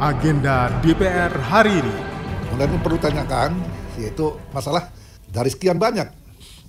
agenda DPR hari ini. Kemudian perlu tanyakan yaitu masalah dari sekian banyak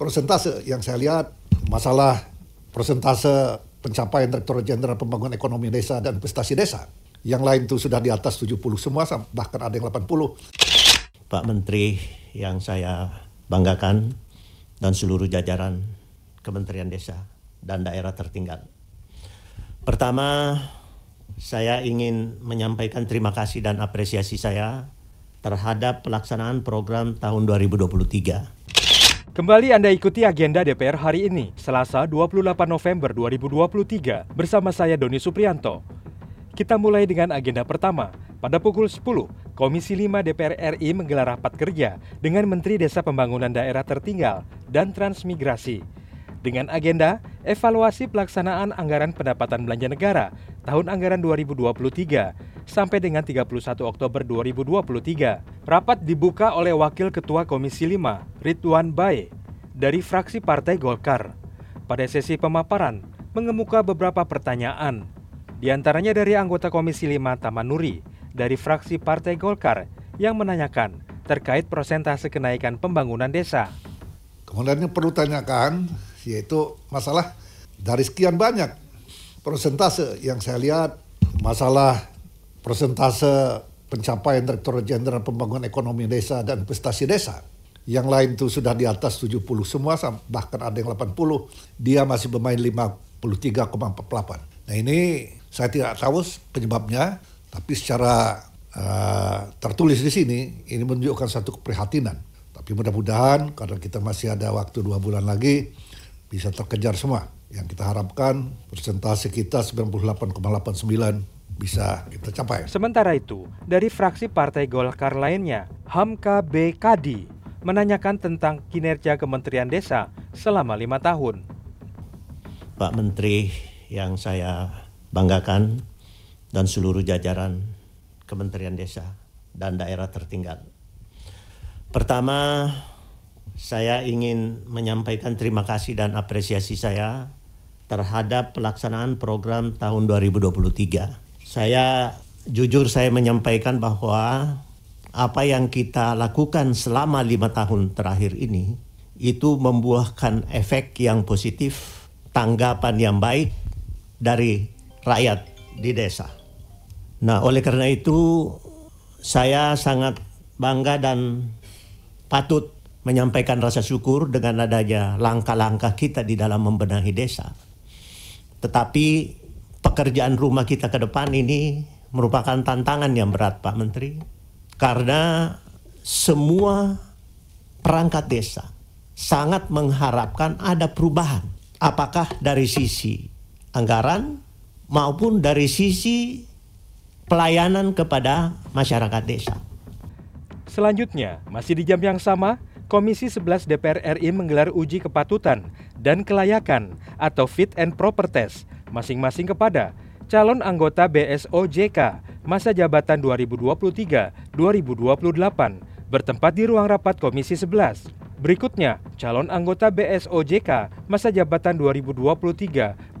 persentase yang saya lihat masalah persentase pencapaian Direktur Jenderal Pembangunan Ekonomi Desa dan Investasi Desa. Yang lain itu sudah di atas 70 semua, bahkan ada yang 80. Pak Menteri yang saya banggakan dan seluruh jajaran Kementerian Desa dan daerah tertinggal. Pertama, saya ingin menyampaikan terima kasih dan apresiasi saya terhadap pelaksanaan program tahun 2023. Kembali Anda ikuti agenda DPR hari ini, Selasa 28 November 2023, bersama saya Doni Suprianto. Kita mulai dengan agenda pertama. Pada pukul 10, Komisi 5 DPR RI menggelar rapat kerja dengan Menteri Desa Pembangunan Daerah Tertinggal dan Transmigrasi dengan agenda evaluasi pelaksanaan anggaran pendapatan belanja negara tahun anggaran 2023 sampai dengan 31 Oktober 2023. Rapat dibuka oleh Wakil Ketua Komisi 5, Ridwan Bae, dari fraksi Partai Golkar. Pada sesi pemaparan, mengemuka beberapa pertanyaan, di antaranya dari anggota Komisi 5 Taman Nuri, dari fraksi Partai Golkar, yang menanyakan terkait persentase kenaikan pembangunan desa. Kemudian perlu tanyakan yaitu masalah dari sekian banyak persentase yang saya lihat masalah persentase pencapaian Direktur Jenderal Pembangunan Ekonomi Desa dan Investasi Desa. Yang lain itu sudah di atas 70 semua, bahkan ada yang 80. Dia masih bermain 53,48. Nah ini saya tidak tahu penyebabnya, tapi secara uh, tertulis di sini, ini menunjukkan satu keprihatinan. Tapi mudah-mudahan karena kita masih ada waktu dua bulan lagi, bisa terkejar semua. Yang kita harapkan persentase kita 98,89 bisa kita capai. Sementara itu, dari fraksi Partai Golkar lainnya, Hamka B. Kadi menanyakan tentang kinerja Kementerian Desa selama lima tahun. Pak Menteri yang saya banggakan dan seluruh jajaran Kementerian Desa dan daerah tertinggal. Pertama, saya ingin menyampaikan terima kasih dan apresiasi saya terhadap pelaksanaan program tahun 2023. Saya jujur saya menyampaikan bahwa apa yang kita lakukan selama lima tahun terakhir ini itu membuahkan efek yang positif, tanggapan yang baik dari rakyat di desa. Nah, oleh karena itu saya sangat bangga dan patut menyampaikan rasa syukur dengan adanya langkah-langkah kita di dalam membenahi desa. Tetapi pekerjaan rumah kita ke depan ini merupakan tantangan yang berat Pak Menteri. Karena semua perangkat desa sangat mengharapkan ada perubahan. Apakah dari sisi anggaran maupun dari sisi pelayanan kepada masyarakat desa. Selanjutnya, masih di jam yang sama, Komisi 11 DPR RI menggelar uji kepatutan dan kelayakan atau fit and proper test masing-masing kepada calon anggota BSOJK masa jabatan 2023-2028 bertempat di ruang rapat Komisi 11. Berikutnya, calon anggota BSOJK masa jabatan 2023-2028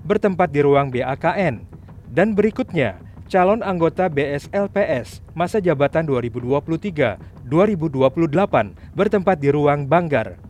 bertempat di ruang BAKN. Dan berikutnya, calon anggota BSLPS masa jabatan 2023 2028 bertempat di ruang Banggar.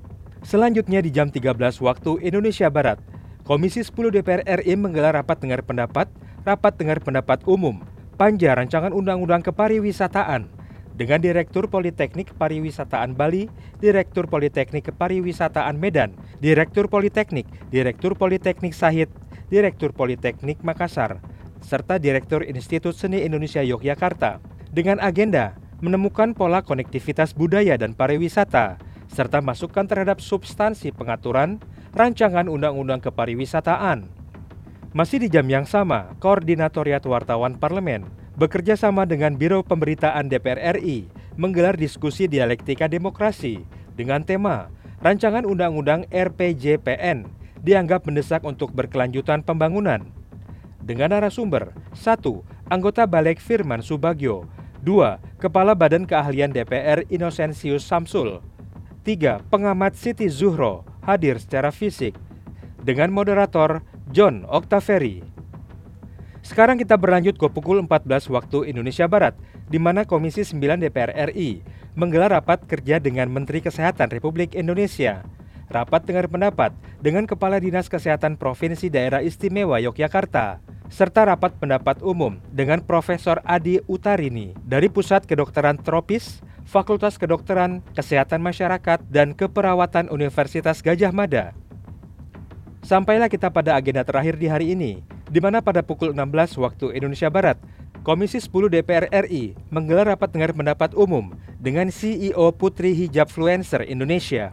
Selanjutnya di jam 13 waktu Indonesia Barat, Komisi 10 DPR RI menggelar rapat dengar pendapat, rapat dengar pendapat umum, panja rancangan undang-undang kepariwisataan dengan Direktur Politeknik Pariwisataan Bali, Direktur Politeknik Pariwisataan Medan, Direktur Politeknik, Direktur Politeknik Sahid, Direktur Politeknik Makassar, serta Direktur Institut Seni Indonesia Yogyakarta dengan agenda menemukan pola konektivitas budaya dan pariwisata, serta masukan terhadap substansi pengaturan rancangan undang-undang kepariwisataan. Masih di jam yang sama, Koordinatoriat Wartawan Parlemen bekerja sama dengan Biro Pemberitaan DPR RI menggelar diskusi dialektika demokrasi dengan tema Rancangan Undang-Undang RPJPN dianggap mendesak untuk berkelanjutan pembangunan. Dengan narasumber, 1. Anggota Balek Firman Subagio 2. Kepala Badan Keahlian DPR Inosensius Samsul 3. Pengamat Siti Zuhro hadir secara fisik dengan moderator John Octaveri. Sekarang kita berlanjut ke pukul 14 waktu Indonesia Barat, di mana Komisi 9 DPR RI menggelar rapat kerja dengan Menteri Kesehatan Republik Indonesia. Rapat dengar pendapat dengan Kepala Dinas Kesehatan Provinsi Daerah Istimewa Yogyakarta, serta rapat pendapat umum dengan Profesor Adi Utarini dari Pusat Kedokteran Tropis, Fakultas Kedokteran, Kesehatan Masyarakat, dan Keperawatan Universitas Gajah Mada. Sampailah kita pada agenda terakhir di hari ini, di mana pada pukul 16 waktu Indonesia Barat, Komisi 10 DPR RI menggelar rapat dengar pendapat umum dengan CEO Putri Hijab Fluencer Indonesia.